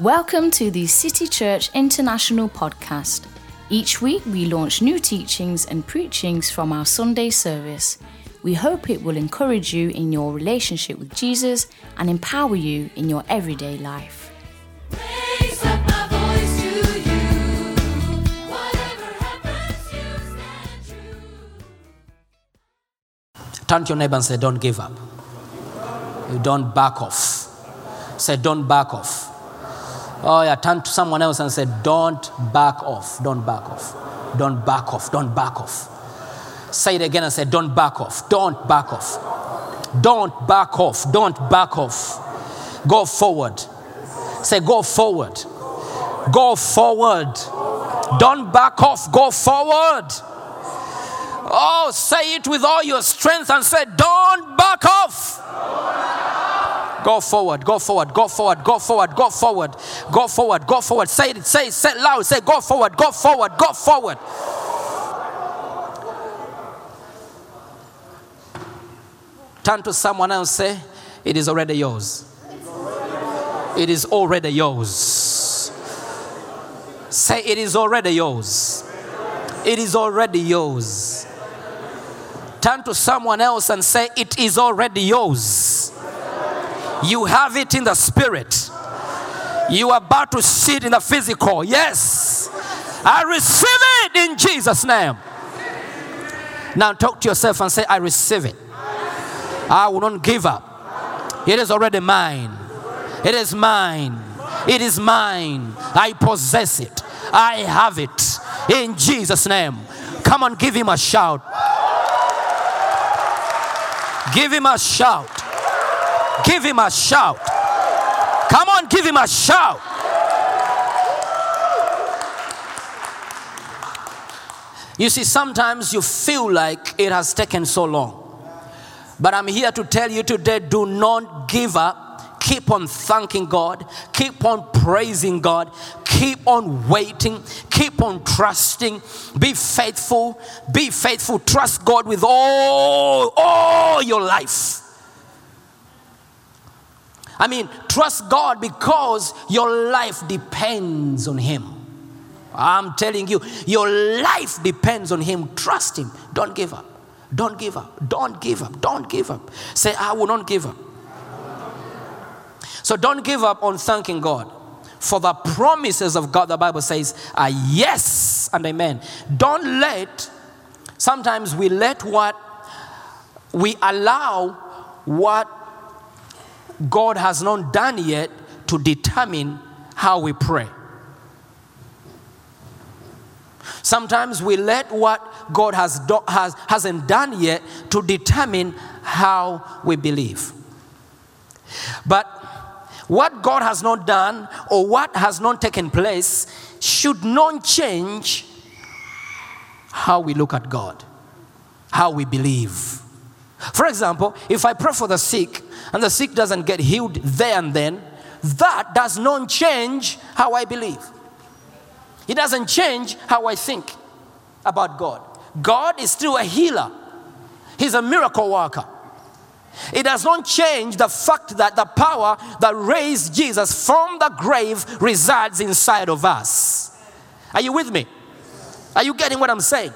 Welcome to the City Church International podcast. Each week we launch new teachings and preachings from our Sunday service. We hope it will encourage you in your relationship with Jesus and empower you in your everyday life. Raise up my voice to you. Whatever happens, you stand true. Turn to your neighbor and say, Don't give up. You don't back off. Say, Don't back off. Oh, yeah. Turn to someone else and say, Don't back off. Don't back off. Don't back off. Don't back off. Say it again and say, Don't back off. Don't back off. Don't back off. Don't back off. Go forward. Say, Go forward. Go forward. Don't back off. Go forward. Oh, say it with all your strength and say, Don't back off. Go forward, go forward, go forward, go forward, go forward, go forward, go forward. Say it, say it, say it loud. Say, Go forward, go forward, go forward. Turn to someone else say, It is already yours. It is already yours. Say, It is already yours. It is already yours. Turn to someone else and say, It is already yours. You have it in the spirit. You are about to see it in the physical. Yes. I receive it in Jesus' name. Now talk to yourself and say, I receive it. I will not give up. It is already mine. It is mine. It is mine. I possess it. I have it in Jesus' name. Come on, give him a shout. Give him a shout. Give him a shout. Come on, give him a shout. You see, sometimes you feel like it has taken so long. But I'm here to tell you today do not give up. Keep on thanking God. Keep on praising God. Keep on waiting. Keep on trusting. Be faithful. Be faithful. Trust God with all, all your life. I mean, trust God because your life depends on Him. I'm telling you, your life depends on Him. Trust Him. Don't give up. Don't give up. Don't give up. Don't give up. Say, I will not give up. So don't give up on thanking God. For the promises of God, the Bible says, are yes and amen. Don't let, sometimes we let what, we allow what God has not done yet to determine how we pray. Sometimes we let what God has do, has, hasn't done yet to determine how we believe. But what God has not done or what has not taken place should not change how we look at God, how we believe. For example, if I pray for the sick and the sick doesn't get healed there and then, that does not change how I believe. It doesn't change how I think about God. God is still a healer, He's a miracle worker. It does not change the fact that the power that raised Jesus from the grave resides inside of us. Are you with me? Are you getting what I'm saying?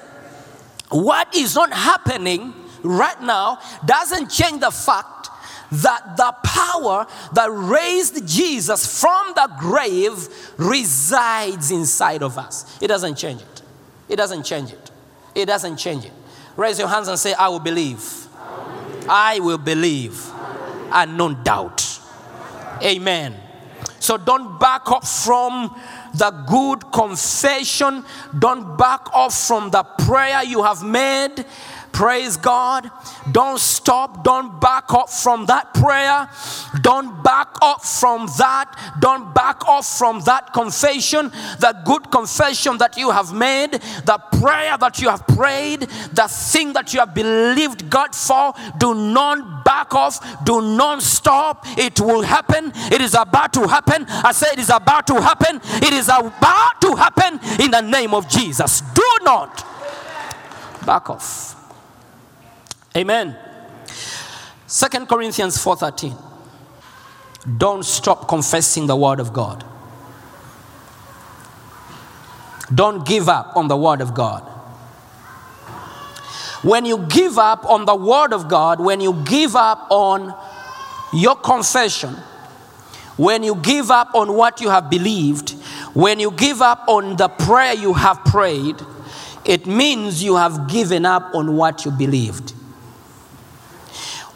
What is not happening right now doesn't change the fact that the power that raised Jesus from the grave resides inside of us. It doesn't change it. It doesn't change it. It doesn't change it. Raise your hands and say, I will believe. I will believe and not doubt. Amen. So don't back up from the good confession. Don't back off from the prayer you have made. Praise God. Don't stop. Don't back up from that prayer. Don't back up from that. Don't back off from that confession. The good confession that you have made, the prayer that you have prayed, the thing that you have believed God for. Do not back off. Do not stop. It will happen. It is about to happen. I say it is about to happen. It is about to happen in the name of Jesus. Do not back off. Amen. Second Corinthians 4:13. Don't stop confessing the word of God. Don't give up on the Word of God. When you give up on the Word of God, when you give up on your confession, when you give up on what you have believed, when you give up on the prayer you have prayed, it means you have given up on what you believed.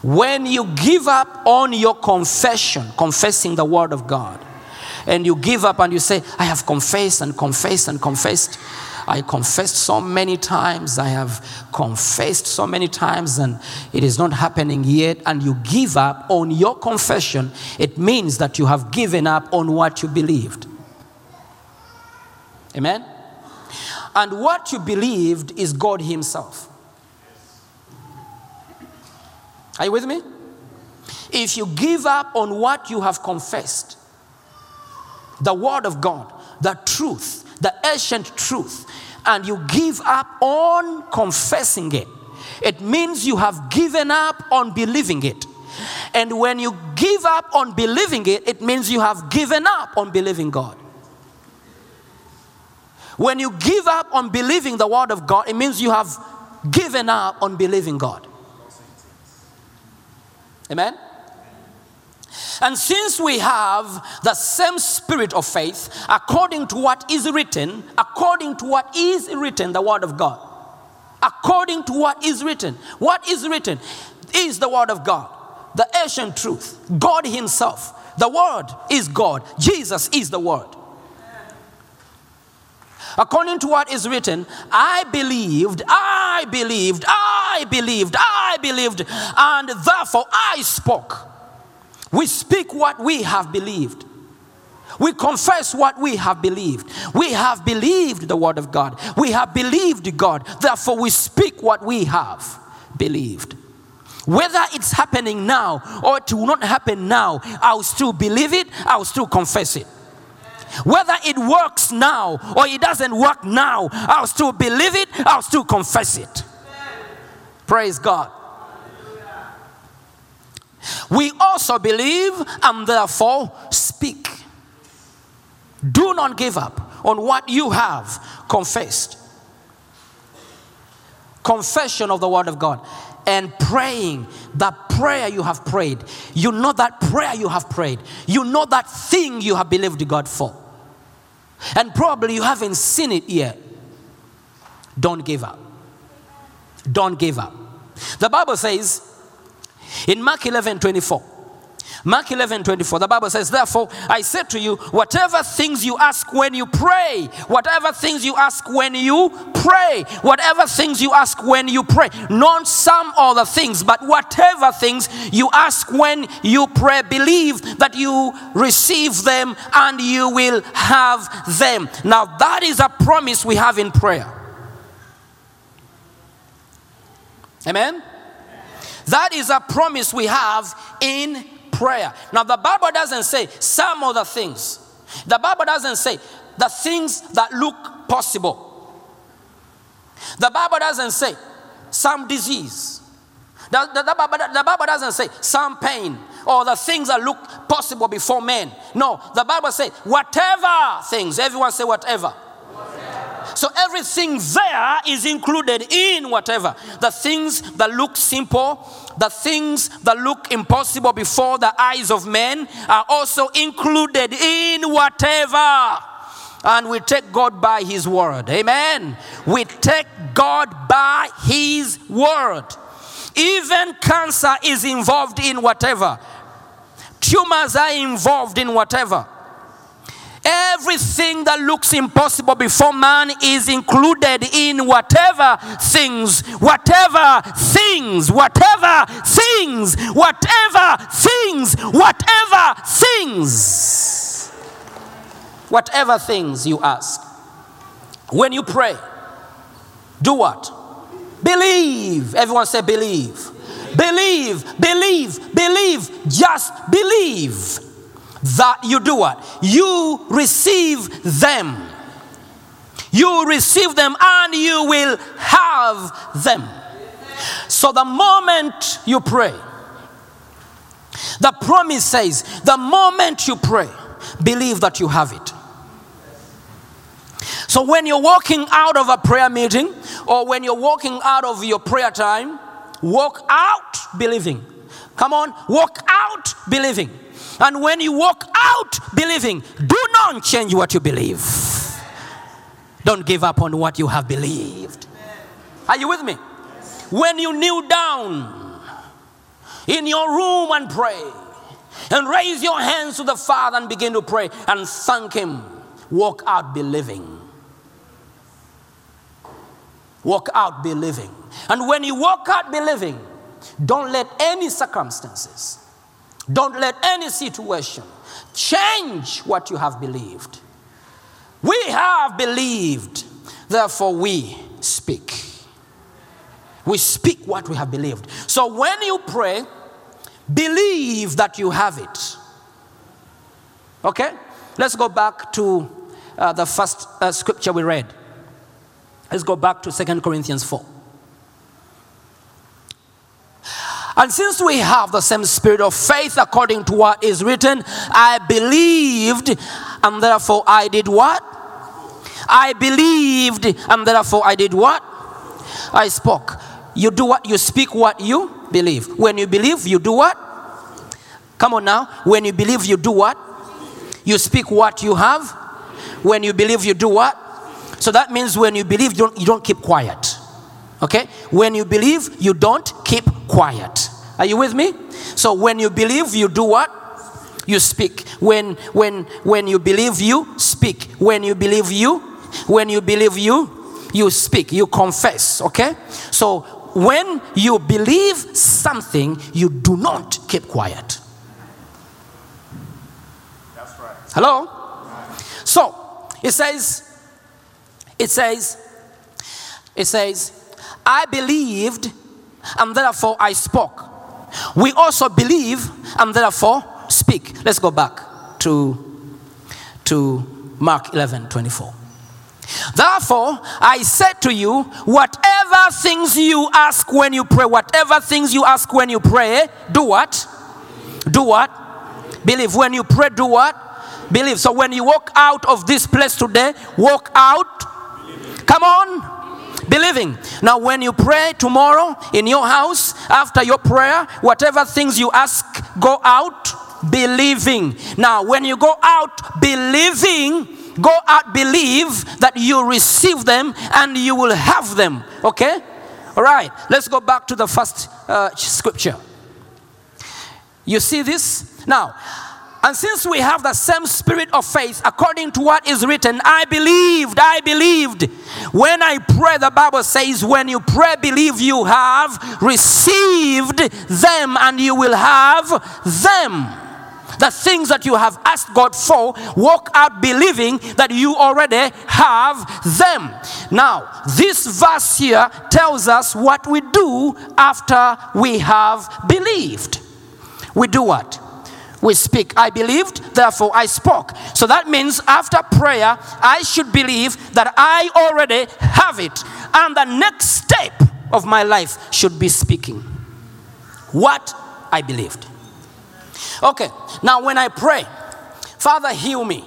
When you give up on your confession, confessing the Word of God, and you give up and you say, I have confessed and confessed and confessed. I confessed so many times. I have confessed so many times, and it is not happening yet. And you give up on your confession, it means that you have given up on what you believed. Amen? And what you believed is God Himself. Are you with me? If you give up on what you have confessed, the Word of God, the truth, the ancient truth, and you give up on confessing it, it means you have given up on believing it. And when you give up on believing it, it means you have given up on believing God. When you give up on believing the Word of God, it means you have given up on believing God. Amen? And since we have the same spirit of faith, according to what is written, according to what is written, the Word of God, according to what is written, what is written is the Word of God, the ancient truth, God Himself. The Word is God, Jesus is the Word. According to what is written, I believed, I believed, I believed, I believed, and therefore I spoke. We speak what we have believed. We confess what we have believed. We have believed the word of God. We have believed God. Therefore, we speak what we have believed. Whether it's happening now or it will not happen now, I'll still believe it, I'll still confess it. Whether it works now or it doesn't work now, I'll still believe it, I'll still confess it. Praise God. We also believe and therefore speak. Do not give up on what you have confessed. Confession of the Word of God and praying that prayer you have prayed. You know that prayer you have prayed. You know that thing you have believed God for. And probably you haven't seen it yet. Don't give up. Don't give up. The Bible says in Mark 11 24, Mark 11 24, the Bible says, Therefore, I said to you, whatever things you ask when you pray, whatever things you ask when you pray, whatever things you ask when you pray, not some other things, but whatever things you ask when you pray, believe that you receive them and you will have them. Now, that is a promise we have in prayer. Amen? That is a promise we have in prayer. Now, the Bible doesn't say some other things, the Bible doesn't say the things that look possible. The Bible doesn't say some disease. The, the, the Bible, the Bible doesn't say some pain or the things that look possible before men. No, the Bible says whatever things. Everyone say whatever. So everything there is included in whatever. The things that look simple, the things that look impossible before the eyes of men are also included in whatever. And we take God by His word. Amen. We take God by His word. Even cancer is involved in whatever. Tumors are involved in whatever. Everything that looks impossible before man is included in whatever things, whatever things, whatever things, whatever things, whatever things, whatever things you ask. When you pray, do what? Believe. Everyone say, believe. Believe, believe, believe. Just believe that you do what? You receive them. You receive them and you will have them. So the moment you pray, the promise says, the moment you pray, believe that you have it. So when you're walking out of a prayer meeting or when you're walking out of your prayer time, walk out believing. Come on, walk out believing. And when you walk out believing, do not change what you believe. Don't give up on what you have believed. Are you with me? When you kneel down in your room and pray, and raise your hands to the Father and begin to pray and thank Him, walk out believing. Walk out believing. And when you walk out believing, don't let any circumstances, don't let any situation change what you have believed. We have believed, therefore we speak. We speak what we have believed. So when you pray, believe that you have it. Okay? Let's go back to uh, the first uh, scripture we read. Let's go back to 2 Corinthians 4. And since we have the same spirit of faith according to what is written, I believed and therefore I did what? I believed and therefore I did what? I spoke. You do what? You speak what you believe. When you believe, you do what? Come on now. When you believe, you do what? You speak what you have. When you believe, you do what? So that means when you believe, you don't, you don't keep quiet. Okay? When you believe, you don't keep quiet. Are you with me? So when you believe, you do what? You speak. When when when you believe, you speak. When you believe, you when you believe, you you speak. You confess. Okay? So when you believe something, you do not keep quiet. That's right. Hello? So it says, it says, it says, I believed and therefore I spoke. We also believe and therefore speak. Let's go back to, to Mark 11 24. Therefore, I said to you, whatever things you ask when you pray, whatever things you ask when you pray, do what? Do what? Believe. When you pray, do what? Believe. So when you walk out of this place today, walk out. Come on. Believing. Now, when you pray tomorrow in your house, after your prayer, whatever things you ask, go out believing. Now, when you go out believing, go out believe that you receive them and you will have them. Okay? All right. Let's go back to the first uh, scripture. You see this? Now, and since we have the same spirit of faith, according to what is written, I believed, I believed. When I pray, the Bible says, when you pray, believe you have received them and you will have them. The things that you have asked God for, walk out believing that you already have them. Now, this verse here tells us what we do after we have believed. We do what? We speak. I believed, therefore I spoke. So that means after prayer, I should believe that I already have it. And the next step of my life should be speaking what I believed. Okay, now when I pray, Father, heal me.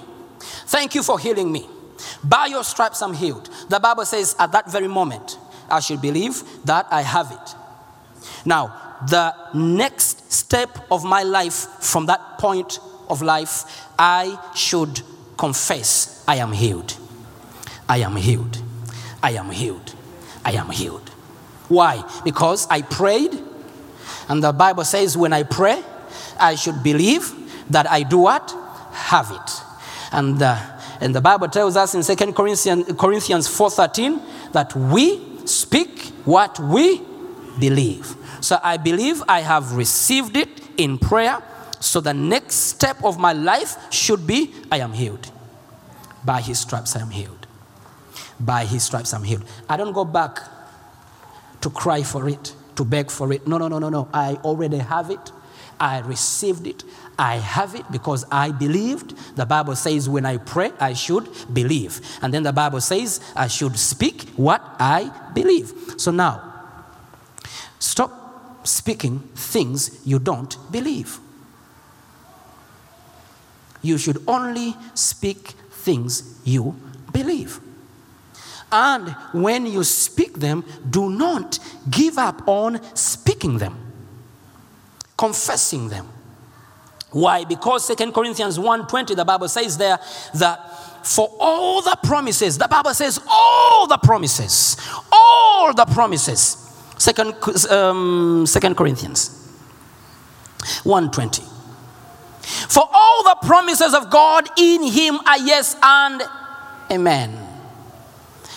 Thank you for healing me. By your stripes, I'm healed. The Bible says at that very moment, I should believe that I have it. Now, the next step of my life from that point of life, I should confess I am healed. I am healed. I am healed. I am healed. Why? Because I prayed, and the Bible says when I pray, I should believe that I do what? Have it. And, and the Bible tells us in 2 Corinthians, Corinthians 4.13 that we speak what we believe. So I believe I have received it in prayer. So the next step of my life should be I am healed. By his stripes I am healed. By his stripes I'm healed. I don't go back to cry for it, to beg for it. No, no, no, no, no. I already have it. I received it. I have it because I believed. The Bible says when I pray, I should believe. And then the Bible says I should speak what I believe. So now, stop speaking things you don't believe. You should only speak things you believe. And when you speak them, do not give up on speaking them, confessing them. Why? Because 2 Corinthians 1:20, the Bible says there that for all the promises, the Bible says all the promises, all the promises. Second, um, 2 Corinthians 1:20. For all the promises of God in him are yes and amen.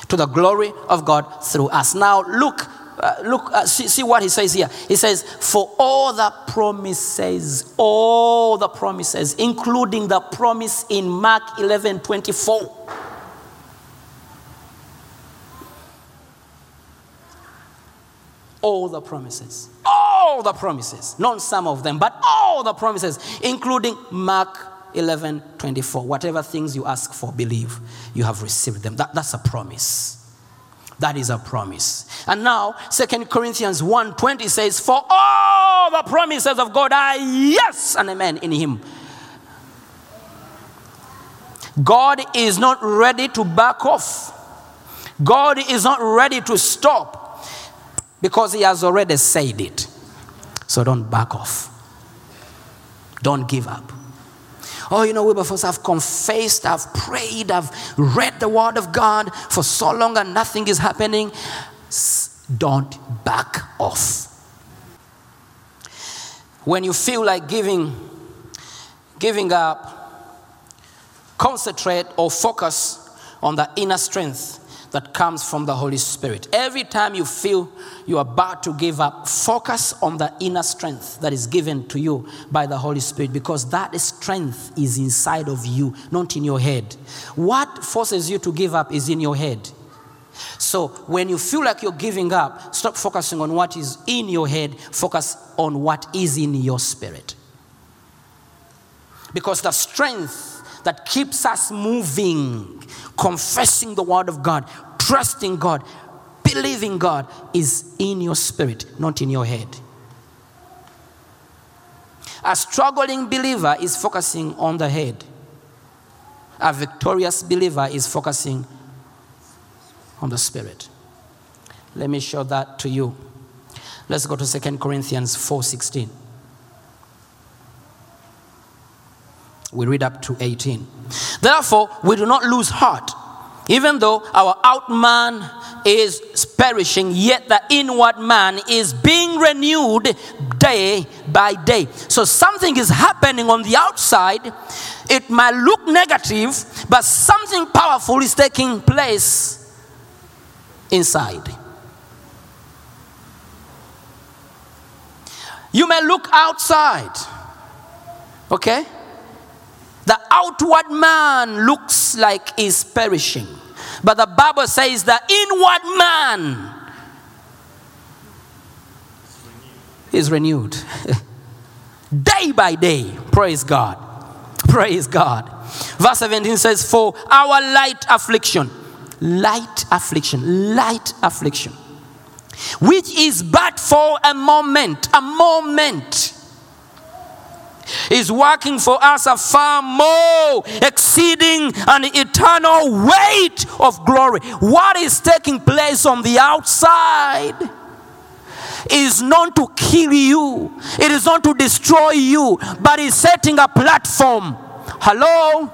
To the glory of God through us. Now look, uh, look, uh, see, see what he says here. He says, For all the promises, all the promises, including the promise in Mark 11 24. All the promises, all the promises, not some of them, but all the promises, including Mark 11 24. Whatever things you ask for, believe you have received them. That, that's a promise. That is a promise. And now, Second Corinthians 1 20 says, For all the promises of God are yes and amen in Him. God is not ready to back off. God is not ready to stop because He has already said it. So don't back off. Don't give up. Oh, you know, Wilberforce, I've confessed, I've prayed, I've read the Word of God for so long and nothing is happening. Don't back off. When you feel like giving, giving up, concentrate or focus on the inner strength that comes from the Holy Spirit. Every time you feel you're about to give up, focus on the inner strength that is given to you by the Holy Spirit because that strength is inside of you, not in your head. What forces you to give up is in your head. So when you feel like you're giving up, stop focusing on what is in your head, focus on what is in your spirit. Because the strength that keeps us moving, confessing the word of God, trusting God, believing God is in your spirit, not in your head. A struggling believer is focusing on the head. A victorious believer is focusing on the spirit. Let me show that to you. Let's go to 2 Corinthians 4:16. We read up to 18. Therefore, we do not lose heart. Even though our out man is perishing, yet the inward man is being renewed day by day. So something is happening on the outside. It might look negative, but something powerful is taking place inside. You may look outside, okay? The outward man looks like is perishing, but the Bible says the inward man is renewed day by day. Praise God. Praise God. Verse 17 says, For our light affliction, light affliction, light affliction, which is but for a moment, a moment is working for us a far more exceeding an eternal weight of glory. What is taking place on the outside is not to kill you, it is not to destroy you, but is setting a platform. Hello?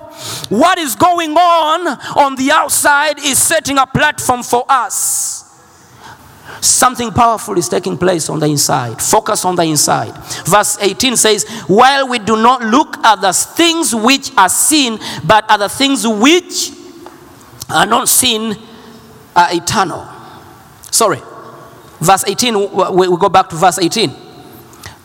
What is going on on the outside is setting a platform for us. Something powerful is taking place on the inside. Focus on the inside. Verse 18 says, While we do not look at the things which are seen, but at the things which are not seen are eternal. Sorry. Verse 18, we we go back to verse 18.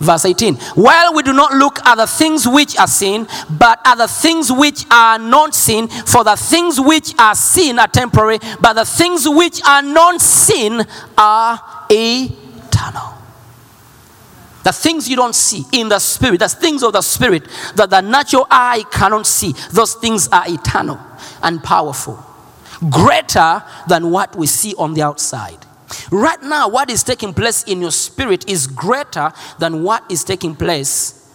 Verse 18. While we do not look at the things which are seen, but at the things which are not seen, for the things which are seen are temporary, but the things which are not seen are eternal. The things you don't see in the spirit, the things of the spirit that the natural eye cannot see, those things are eternal and powerful, greater than what we see on the outside. Right now, what is taking place in your spirit is greater than what is taking place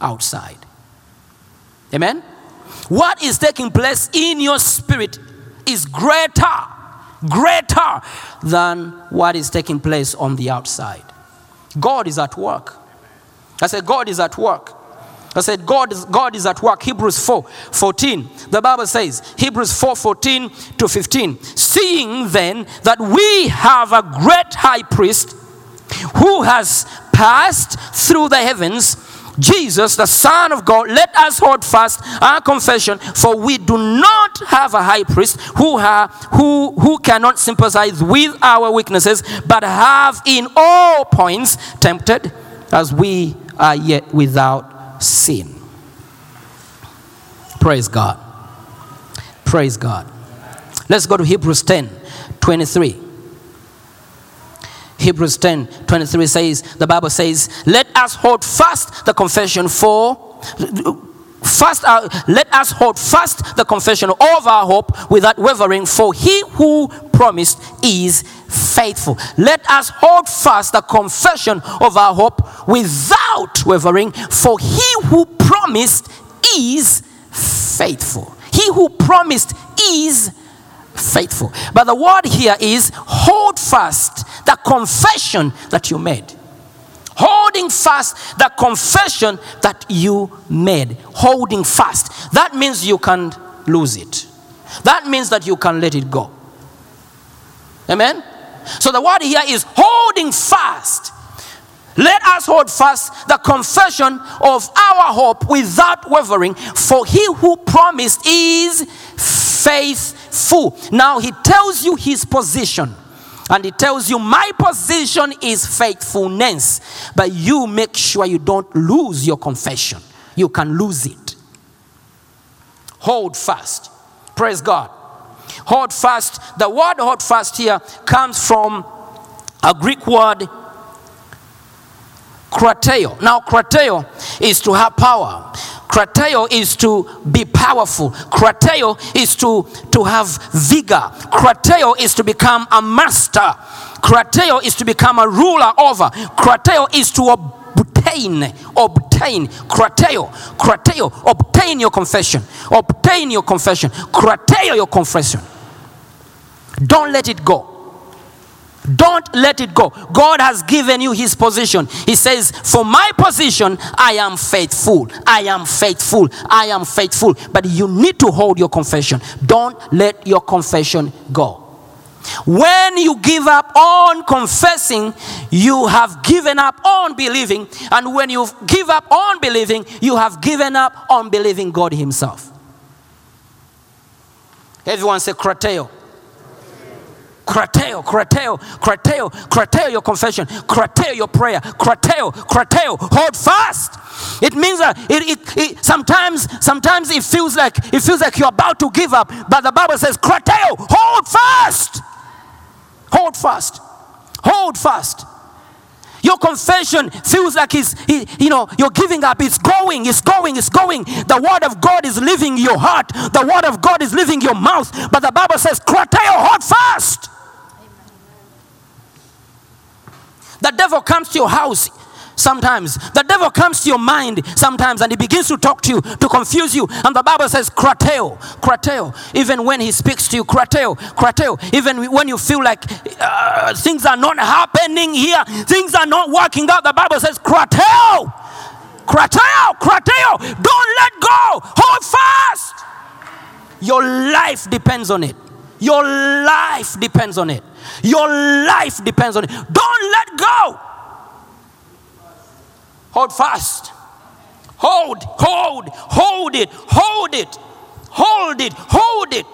outside. Amen? What is taking place in your spirit is greater greater than what is taking place on the outside. God is at work. I said, God is at work. I said, God is, God is at work. Hebrews 4 14. The Bible says, Hebrews 4 14 to 15. Seeing then that we have a great high priest who has passed through the heavens, Jesus, the Son of God, let us hold fast our confession, for we do not have a high priest who, ha- who, who cannot sympathize with our weaknesses, but have in all points tempted as we are yet without sin. Praise God. Praise God. Let's go to Hebrews 10 23. Hebrews 10 23 says, the Bible says, Let us hold fast the confession for. Fast, uh, let us hold fast the confession of our hope without wavering, for he who promised is faithful. Let us hold fast the confession of our hope without wavering, for he who promised is faithful. He who promised is faithful. But the word here is hold fast the confession that you made. Holding fast the confession that you made. Holding fast. That means you can lose it. That means that you can let it go. Amen? So the word here is holding fast. Let us hold fast the confession of our hope without wavering, for he who promised is faithful. Now he tells you his position. And it tells you, My position is faithfulness. But you make sure you don't lose your confession. You can lose it. Hold fast. Praise God. Hold fast. The word hold fast here comes from a Greek word krateo. Now, krateo is to have power. Krateo is to be powerful. Krateo is to, to have vigor. Krateo is to become a master. Krateo is to become a ruler over. Krateo is to obtain. Obtain. Krateo. Krateo. Obtain your confession. Obtain your confession. Krateo your confession. Don't let it go. Don't let it go. God has given you his position. He says, For my position, I am faithful. I am faithful. I am faithful. But you need to hold your confession. Don't let your confession go. When you give up on confessing, you have given up on believing. And when you give up on believing, you have given up on believing God Himself. Everyone say, Krateo. Krateo, krateo, krateo, krateo your confession, krateo your prayer, krateo, krateo, hold fast. It means that it, it, it, sometimes, sometimes it feels like it feels like you're about to give up, but the Bible says, krateo, hold fast, hold fast, hold fast. Your confession feels like it's, you know, you're giving up. It's going, it's going, it's going. The word of God is leaving your heart. The word of God is leaving your mouth. But the Bible says, krateo, hold fast. The devil comes to your house sometimes. The devil comes to your mind sometimes and he begins to talk to you to confuse you. And the Bible says, krateo, krateo. Even when he speaks to you, krateo, krateo. Even when you feel like uh, things are not happening here, things are not working out, the Bible says, krateo, krateo, krateo. Don't let go. Hold fast. Your life depends on it. Your life depends on it. Your life depends on it. Don't let go. Hold fast. Hold, hold, hold it, hold it, hold it, hold it.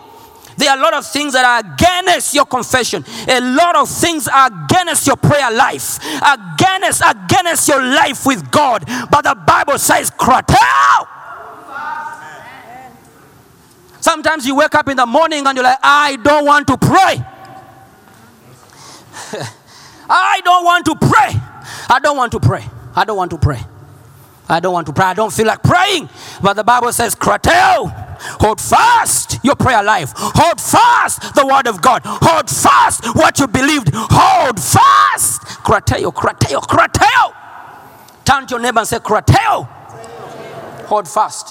There are a lot of things that are against your confession. A lot of things are against your prayer life, against against your life with God. But the Bible says, "Krateo." Sometimes you wake up in the morning and you're like, I don't want to pray. I don't want to pray. I don't want to pray. I don't want to pray. I don't want to pray. I don't feel like praying. But the Bible says, Krateo, hold fast your prayer life. Hold fast the word of God. Hold fast what you believed. Hold fast. Krateo, krateo, krateo. Turn to your neighbor and say, Krateo. Hold fast.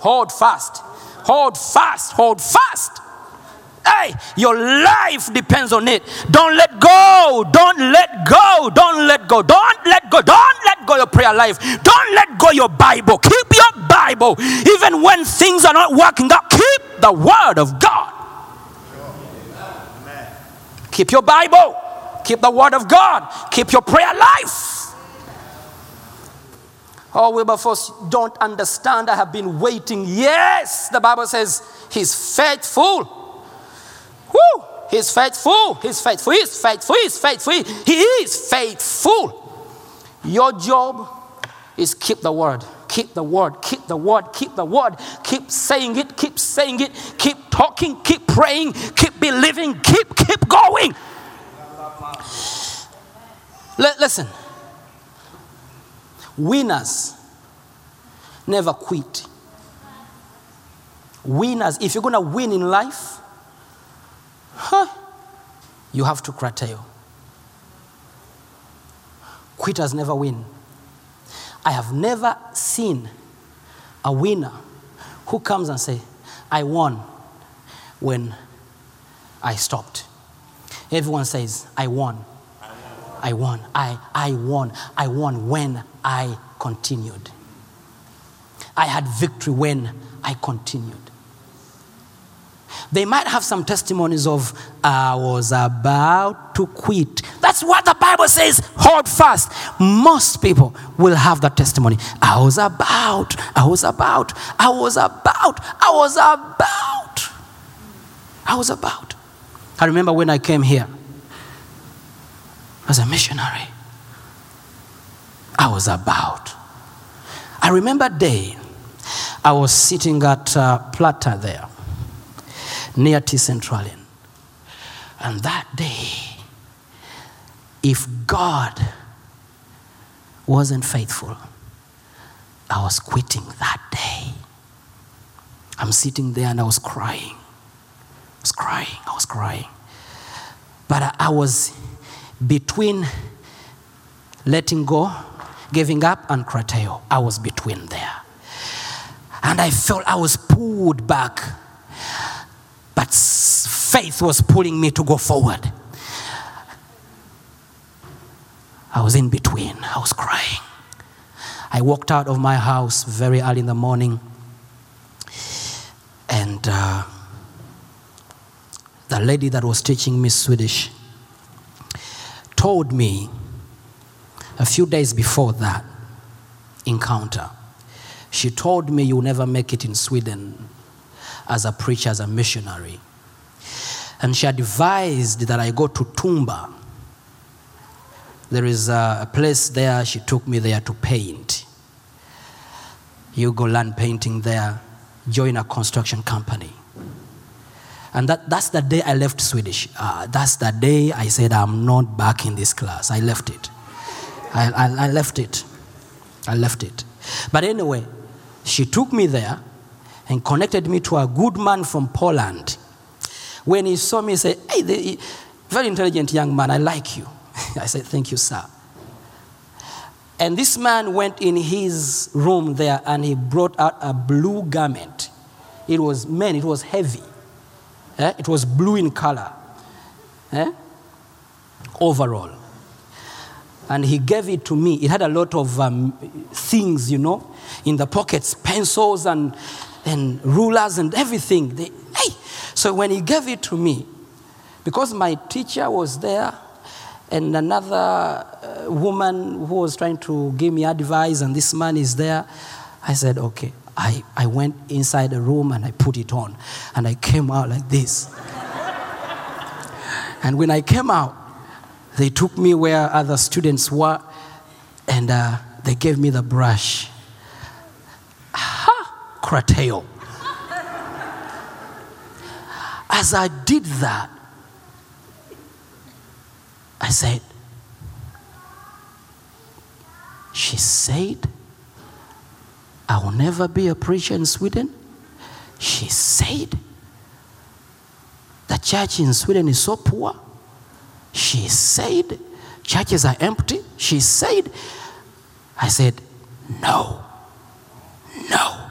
Hold fast. Hold fast. Hold fast. Hey, your life depends on it. Don't let go. Don't let go. Don't let go. Don't let go. Don't let go your prayer life. Don't let go your Bible. Keep your Bible. Even when things are not working out, keep the word of God. Keep your Bible. Keep the word of God. Keep your prayer life. Oh, Wilberforce, don't understand. I have been waiting. Yes, the Bible says he's faithful. Woo! He's faithful. He's faithful. He's faithful. He's faithful. He is faithful. Your job is keep the word. Keep the word. Keep the word. Keep the word. Keep saying it. Keep saying it. Keep talking. Keep praying. Keep believing. Keep keep going. Li- listen. Winners never quit. Winners, if you're going to win in life, huh, you have to krateo. Quitters never win. I have never seen a winner who comes and say, I won when I stopped. Everyone says, I won. I won. I, I won. I won when I continued. I had victory when I continued. They might have some testimonies of, I was about to quit. That's what the Bible says. Hold fast. Most people will have that testimony. I was about, I was about, I was about, I was about. I was about. I remember when I came here as a missionary. I was about. I remember day I was sitting at uh, Plata there, near T. And that day, if God wasn't faithful, I was quitting that day. I'm sitting there and I was crying. I was crying. I was crying. But I, I was between letting go, giving up, and krateo. I was between there. And I felt I was pulled back. But faith was pulling me to go forward. I was in between. I was crying. I walked out of my house very early in the morning. And uh, the lady that was teaching me Swedish told me a few days before that encounter, she told me you'll never make it in Sweden as a preacher, as a missionary. And she advised that I go to Tumba. There is a, place there, she took me there to paint. You go learn painting there, join a construction company. And that, that's the day I left Swedish. Uh, that's the day I said, I'm not back in this class. I left it. I, I, I left it. I left it. But anyway, she took me there and connected me to a good man from Poland. When he saw me, he said, Hey, the, very intelligent young man, I like you. I said, Thank you, sir. And this man went in his room there and he brought out a blue garment. It was, man, it was heavy. Eh? It was blue in color. Eh? Overall. And he gave it to me. It had a lot of um, things, you know, in the pockets pencils and, and rulers and everything. They, hey! So when he gave it to me, because my teacher was there and another uh, woman who was trying to give me advice, and this man is there, I said, okay. I, I went inside the room and I put it on, and I came out like this. and when I came out, they took me where other students were, and uh, they gave me the brush. Ha! Krateo. As I did that, I said, She said, I will never be a preacher in Sweden. She said, The church in Sweden is so poor. She said, Churches are empty. She said, I said, No, no.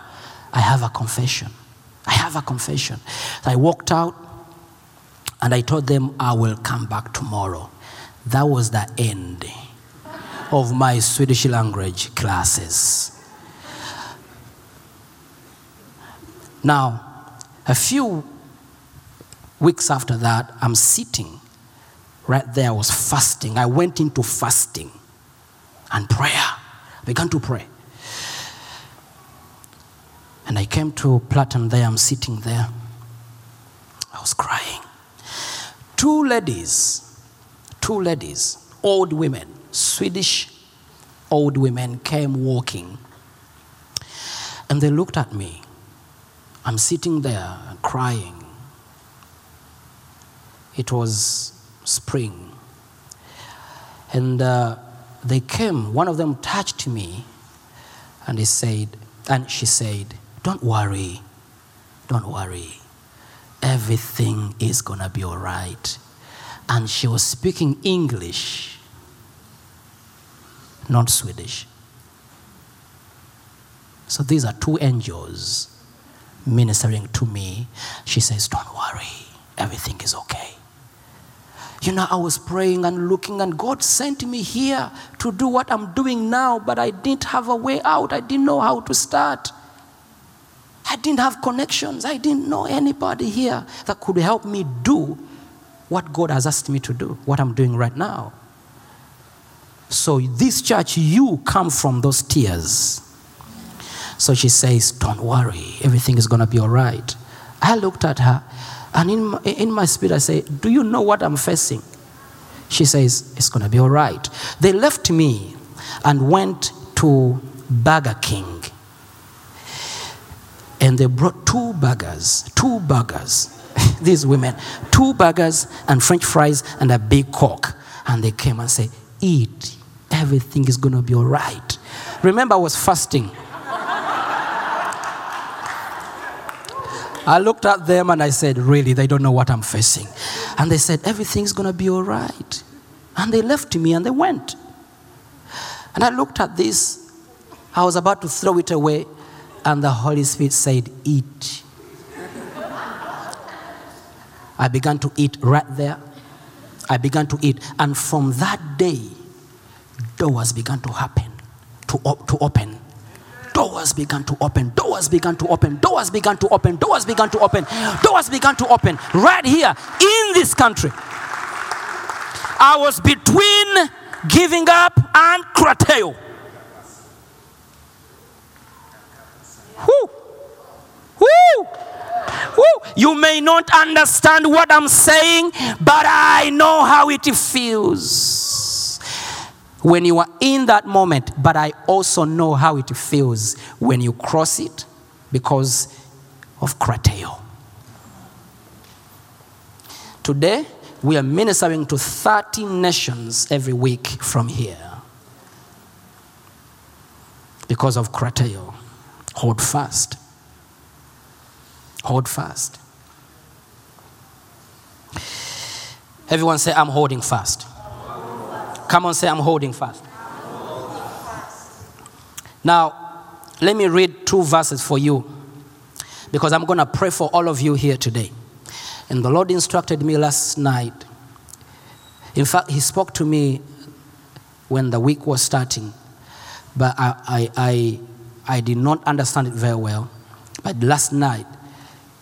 I have a confession. I have a confession. I walked out And I told them I will come back tomorrow. That was the end of my Swedish language classes. Now, a few weeks after that, I'm sitting right there. I was fasting. I went into fasting and prayer. I began to pray. And I came to Plattan there. I'm sitting there. I was crying. Two ladies, two ladies, old women, Swedish old women came walking. And they looked at me. I'm sitting there crying. It was spring. And uh, they came, one of them touched me and he said, and she said, Don't worry, don't worry. Everything is gonna be all right. And she was speaking English, not Swedish. So these are two angels ministering to me. She says, Don't worry, everything is okay. You know, I was praying and looking, and God sent me here to do what I'm doing now, but I didn't have a way out. I didn't know how to start. I didn't have connections. I didn't know anybody here that could help me do what God has asked me to do, what I'm doing right now. So, this church, you come from those tears. So she says, Don't worry, everything is going to be all right. I looked at her, and in my, in my spirit, I say, Do you know what I'm facing? She says, It's going to be all right. They left me and went to Burger King. And they brought two burgers, two burgers, these women, two burgers and French fries and a big Coke. And they came and said, Eat, everything is going to be all right. Remember, I was fasting. I looked at them and I said, Really, they don't know what I'm facing. And they said, Everything's going to be all right. And they left me and they went. And I looked at this. I was about to throw it away. And the Holy Spirit said, Eat. I began to eat right there. I began to eat. And from that day, doors began to happen, to, op- to open. Doors began to open, doors began to open, doors began to open, doors began to open, doors began to open right here in this country. I was between giving up and krateo. Whew. Whew. Whew. You may not understand what I'm saying, but I know how it feels when you are in that moment. But I also know how it feels when you cross it because of krateo. Today, we are ministering to 30 nations every week from here because of krateo. Hold fast. Hold fast. Everyone say, I'm holding fast. Come on, say, I'm holding fast. Now, let me read two verses for you because I'm going to pray for all of you here today. And the Lord instructed me last night. In fact, He spoke to me when the week was starting, but I, I, I, I did not understand it very well. But last night,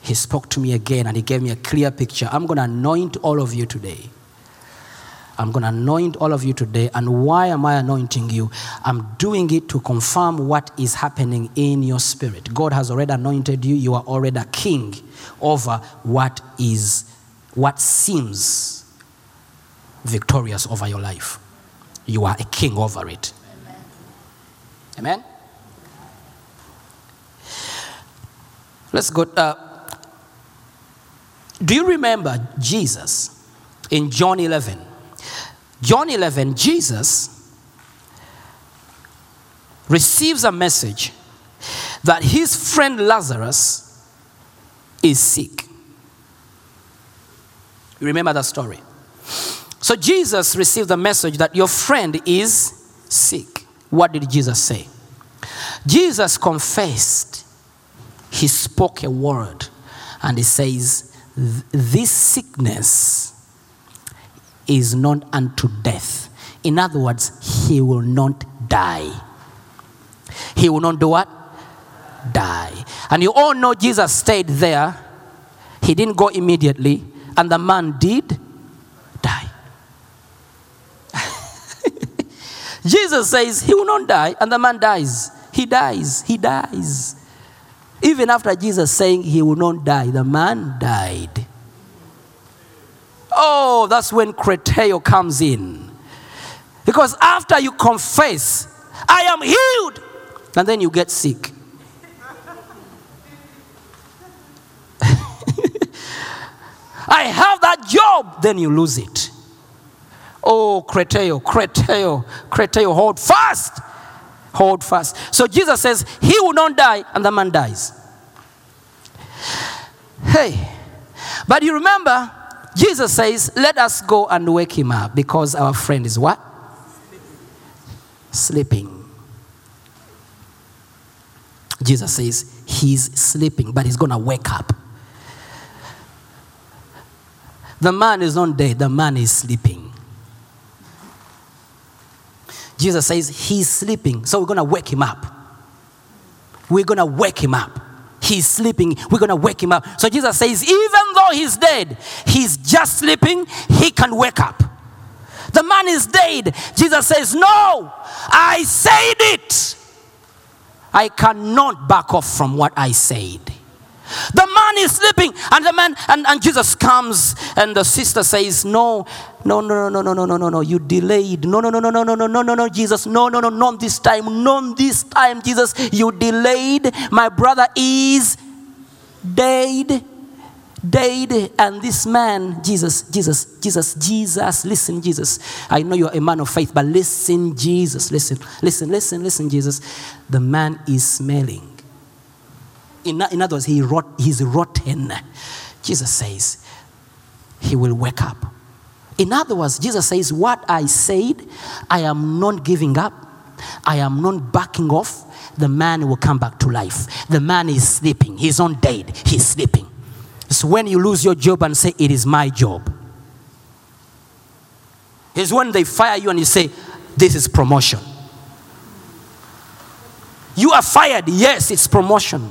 He spoke to me again and He gave me a clear picture. I'm going to anoint all of you today. I'm going to anoint all of you today. And why am I anointing you? I'm doing it to confirm what is happening in your spirit. God has already anointed you. You are already a king over what is, what seems victorious over your life. You are a king over it. Amen? Amen. Let's go. Uh, do you remember Jesus in John 11? John 11, Jesus receives a message that his friend Lazarus is sick. You remember that story? So Jesus received the message that your friend is sick. What did Jesus say? Jesus confessed. He spoke a word and he says, this sickness is not unto death. In other words, he will not die. He will not do what? Die. And you all know Jesus stayed there. He didn't go immediately, and the man did die. Jesus says he will not die, and the man dies. He dies. He dies. Even after Jesus saying he will not die, the man died. Oh, that's when Krateo comes in. Because after you confess, I am healed, and then you get sick. I have that job, then you lose it. Oh, Krateo, Krateo, Krateo, hold fast. Hold fast. So Jesus says, He will not die, and the man dies. Hey, but you remember, Jesus says, Let us go and wake him up because our friend is what? Sleeping. Jesus says, He's sleeping, but he's going to wake up. The man is not dead, the man is sleeping. Jesus says he's sleeping, so we're going to wake him up. We're going to wake him up. He's sleeping, we're going to wake him up. So Jesus says, even though he's dead, he's just sleeping, he can wake up. The man is dead. Jesus says, No, I said it. I cannot back off from what I said. The man is sleeping, and the man and, and Jesus comes, and the sister says, No, no, no, no, no, no, no, no, no, you delayed. No, no, no, no, no, no, no, no, no, no, Jesus. No, no, no, not this time. Not this time, Jesus. You delayed. My brother is dead. Dead. And this man, Jesus, Jesus, Jesus, Jesus, listen, Jesus. I know you're a man of faith, but listen, Jesus, listen, listen, listen, listen, Jesus. The man is smelling. In, in other words, he rot, he's rotten. Jesus says, he will wake up. In other words, Jesus says, What I said, I am not giving up, I am not backing off. The man will come back to life. The man is sleeping, he's not dead, he's sleeping. It's when you lose your job and say, It is my job. It's when they fire you and you say, This is promotion. You are fired, yes, it's promotion.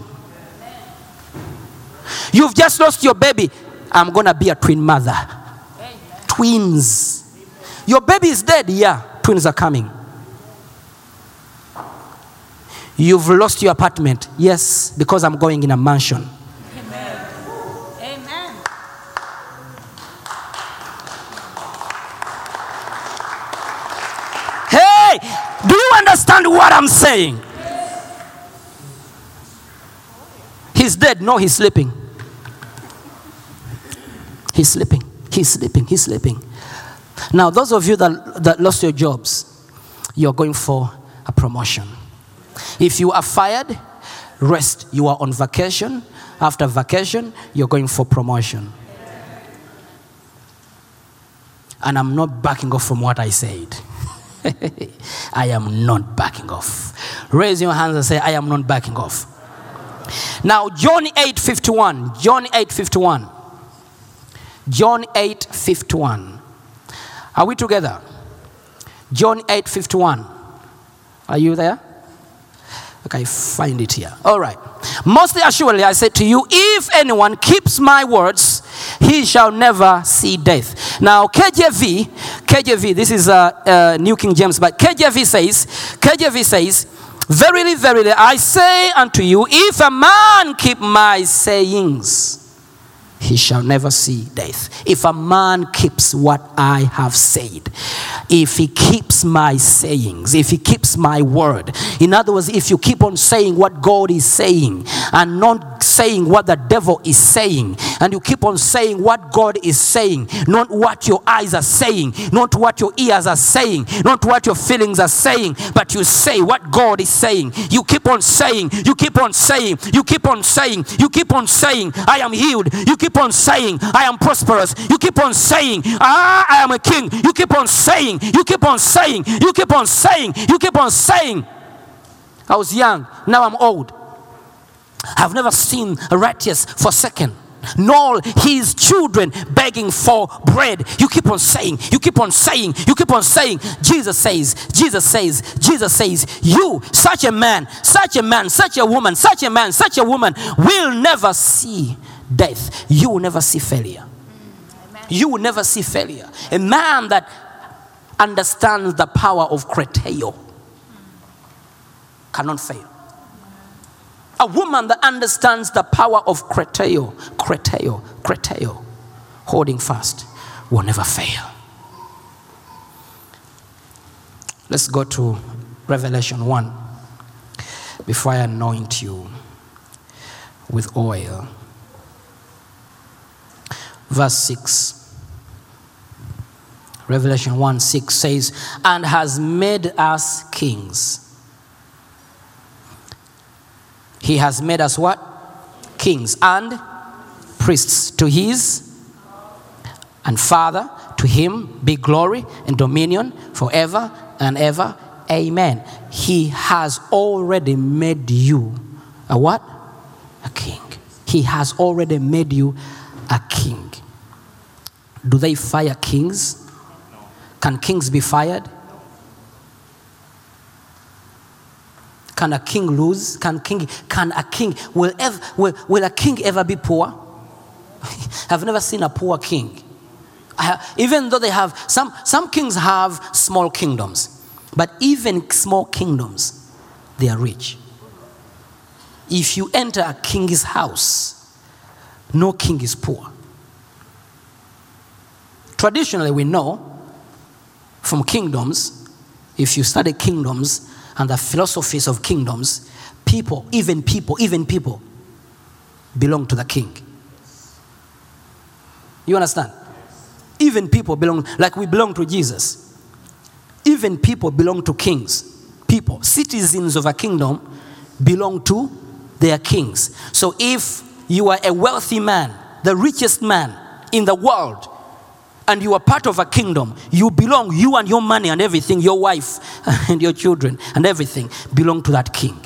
You've just lost your baby. I'm gonna be a twin mother. Twins. Your baby is dead. Yeah, twins are coming. You've lost your apartment. Yes, because I'm going in a mansion. Amen. Hey, do you understand what I'm saying? He's dead. No, he's sleeping. He's sleeping. He's sleeping. He's sleeping. Now, those of you that, that lost your jobs, you're going for a promotion. If you are fired, rest. You are on vacation. After vacation, you're going for promotion. And I'm not backing off from what I said. I am not backing off. Raise your hands and say, I am not backing off. Now, John 8 51. John 8 51. John 8 51. Are we together? John 8 51. Are you there? Okay, find it here. All right. Mostly assuredly, I say to you, if anyone keeps my words, he shall never see death. Now, KJV, KJV, this is uh, uh, New King James, but KJV says, KJV says, Verily, verily, I say unto you, if a man keep my sayings, he shall never see death. If a man keeps what I have said, if he keeps my sayings, if he keeps my word, in other words, if you keep on saying what God is saying and not saying what the devil is saying, and you keep on saying what God is saying, not what your eyes are saying, not what your ears are saying, not what your feelings are saying, but you say what God is saying. You keep on saying, you keep on saying, you keep on saying, you keep on saying, I am healed. You keep on saying, I am prosperous. You keep on saying, ah, I am a king. You keep on saying, you keep on saying, you keep on saying, you keep on saying. I was young, now I'm old. I've never seen a righteous forsaken, nor his children begging for bread. You keep on saying, you keep on saying, you keep on saying. Jesus says, Jesus says, Jesus says, you, such a man, such a man, such a woman, such a man, such a woman, will never see death. You will never see failure. You will never see failure. A man that understands the power of krateo cannot fail. A woman that understands the power of krateo, krateo, krateo, holding fast, will never fail. Let's go to Revelation 1 before I anoint you with oil. Verse 6. Revelation 1 6 says, And has made us kings. He has made us what? Kings and priests to his and Father. To him be glory and dominion forever and ever. Amen. He has already made you a what? A king. He has already made you a king. Do they fire kings? Can kings be fired? Can a king lose? Can king can a king will ever will, will a king ever be poor? I've never seen a poor king. Even though they have some some kings have small kingdoms, but even small kingdoms, they are rich. If you enter a king's house, no king is poor. Traditionally, we know from kingdoms, if you study kingdoms and the philosophies of kingdoms, people, even people, even people, belong to the king. You understand? Even people belong, like we belong to Jesus. Even people belong to kings. People, citizens of a kingdom, belong to their kings. So if you are a wealthy man, the richest man in the world, and you are part of a kingdom, you belong, you and your money and everything, your wife and your children and everything belong to that king.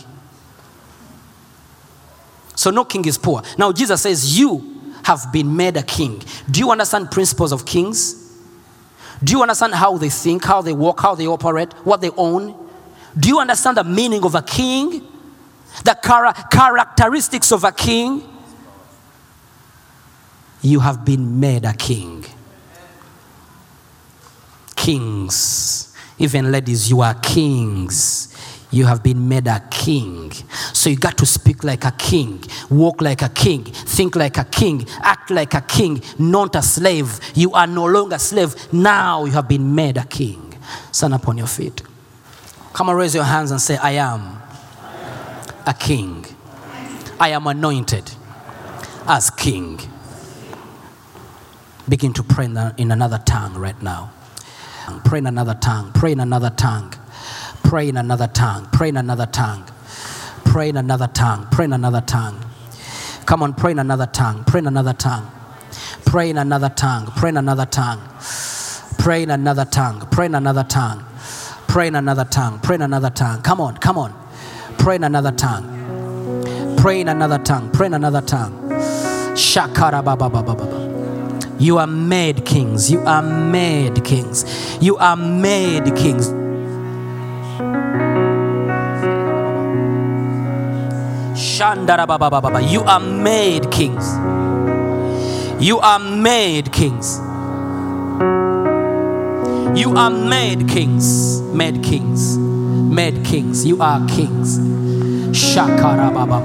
So no king is poor. Now Jesus says, You have been made a king. Do you understand principles of kings? Do you understand how they think, how they walk, how they operate, what they own? Do you understand the meaning of a king? The chara- characteristics of a king? You have been made a king. Kings, even ladies, you are kings. You have been made a king. So you got to speak like a king, walk like a king, think like a king, act like a king, not a slave. You are no longer a slave. Now you have been made a king. Stand up on your feet. Come and raise your hands and say, I am a king. I am anointed as king. Begin to pray in another tongue right now. Pray in another tongue. Pray in another tongue. Pray in another tongue. Pray in another tongue. Pray in another tongue. Pray in another tongue. Come on, pray in another tongue. Pray in another tongue. Pray in another tongue. Pray in another tongue. Pray in another tongue. Pray in another tongue. Pray in another tongue. Pray in another tongue. Come on, come on. Pray in another tongue. Pray in another tongue. Pray in another tongue. Shakara baba baba baba. You are made kings. You are made kings. You are made kings. You are made kings. You are made kings. You are made kings. Made kings. Made kings. You are kings. Shakara baba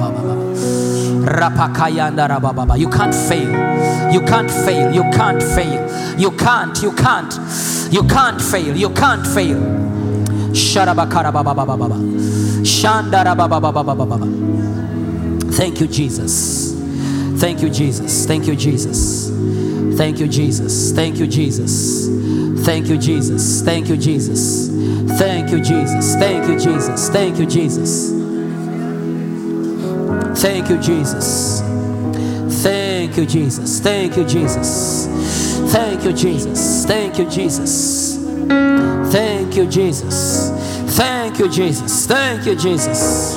baba. You can't fail. You can't fail. You can't fail. You can't. You can't. You can't fail. You can't fail. Thank you, Jesus. Thank you, Jesus. Thank you, Jesus. Thank you, Jesus. Thank you, Jesus. Thank you, Jesus. Thank you, Jesus. Thank you, Jesus. Thank you, Jesus. Thank you, Jesus. Thank you, Jesus. Thank you, Jesus. Thank you, Jesus. Thank you, Jesus. Thank you, Jesus. Thank you, Jesus. Thank you, Jesus. Thank you, Jesus.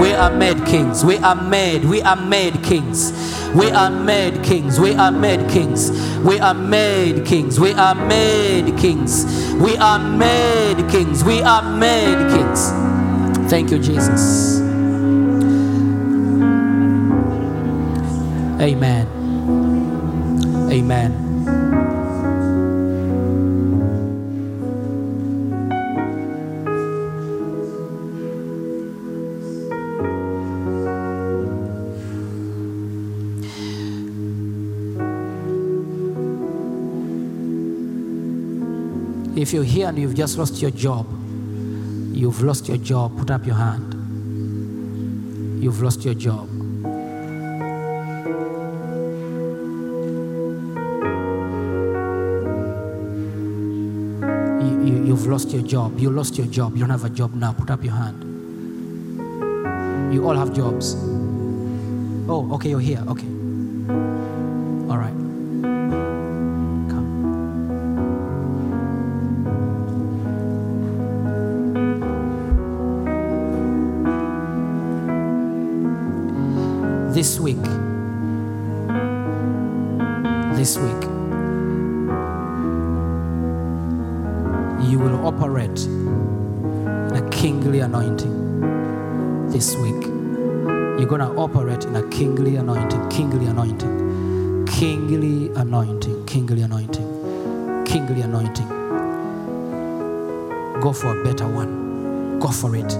We are made kings. We are made. We are made kings. We are made kings. We are made kings. We are made kings. We are made kings. We are made kings. We are made kings. Thank you, Jesus. Amen. Amen. If you're here and you've just lost your job, you've lost your job, put up your hand. You've lost your job. You've lost your job. You lost your job. You don't have a job now. Put up your hand. You all have jobs. Oh, okay, you're here. Okay. All right. Come. This week, this week, you will operate in a kingly anointing. This week, you're going to operate in a kingly anointing, kingly anointing, kingly anointing, kingly anointing, kingly anointing. Go for a better one. Go for it.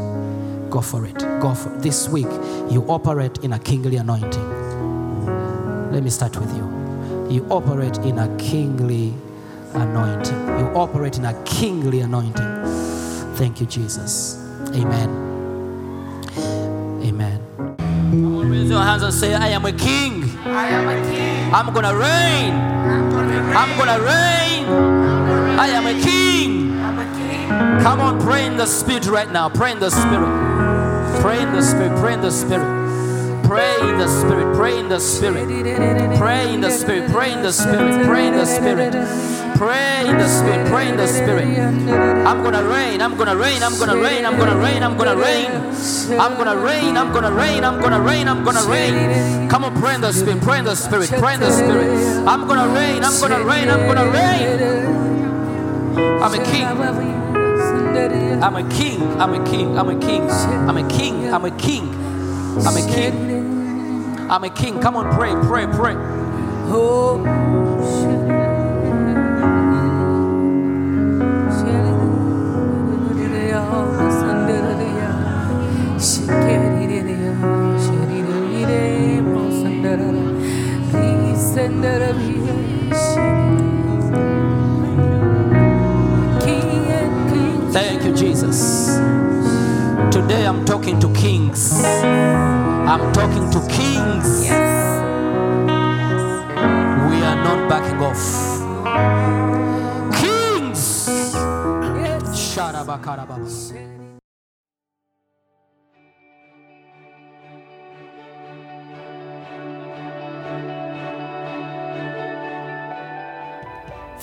Go for it. Go for it. This week, you operate in a kingly anointing. Let me start with you. You operate in a kingly anointing. You operate in a kingly anointing. Thank you, Jesus. Amen. Amen. Raise your hands and say, I am a king. I am a king. I'm gonna reign. I'm gonna reign. I am a king. Come on, pray in the spirit right now. Pray in the spirit. Pray in the spirit. Pray in the spirit pray in the spirit pray in the spirit pray in the spirit pray in the spirit pray in the spirit Pray in the spirit. Pray in the spirit. I'm gonna reign. I'm gonna reign. I'm gonna reign. I'm gonna reign. I'm gonna reign. I'm gonna reign. I'm gonna reign. I'm gonna reign. I'm gonna reign. Come on, pray in the spirit. Pray in the spirit. Pray in the spirit. I'm gonna reign. I'm gonna reign. I'm gonna reign. I'm a king. I'm a king. I'm a king. I'm a king. I'm a king. I'm a king. I'm a king. I'm a king. Come on, pray, pray, pray. Thank you, Jesus. Today I'm talking to kings. I'm talking to kings. We are not backing off. Kings. Sharabakarababa.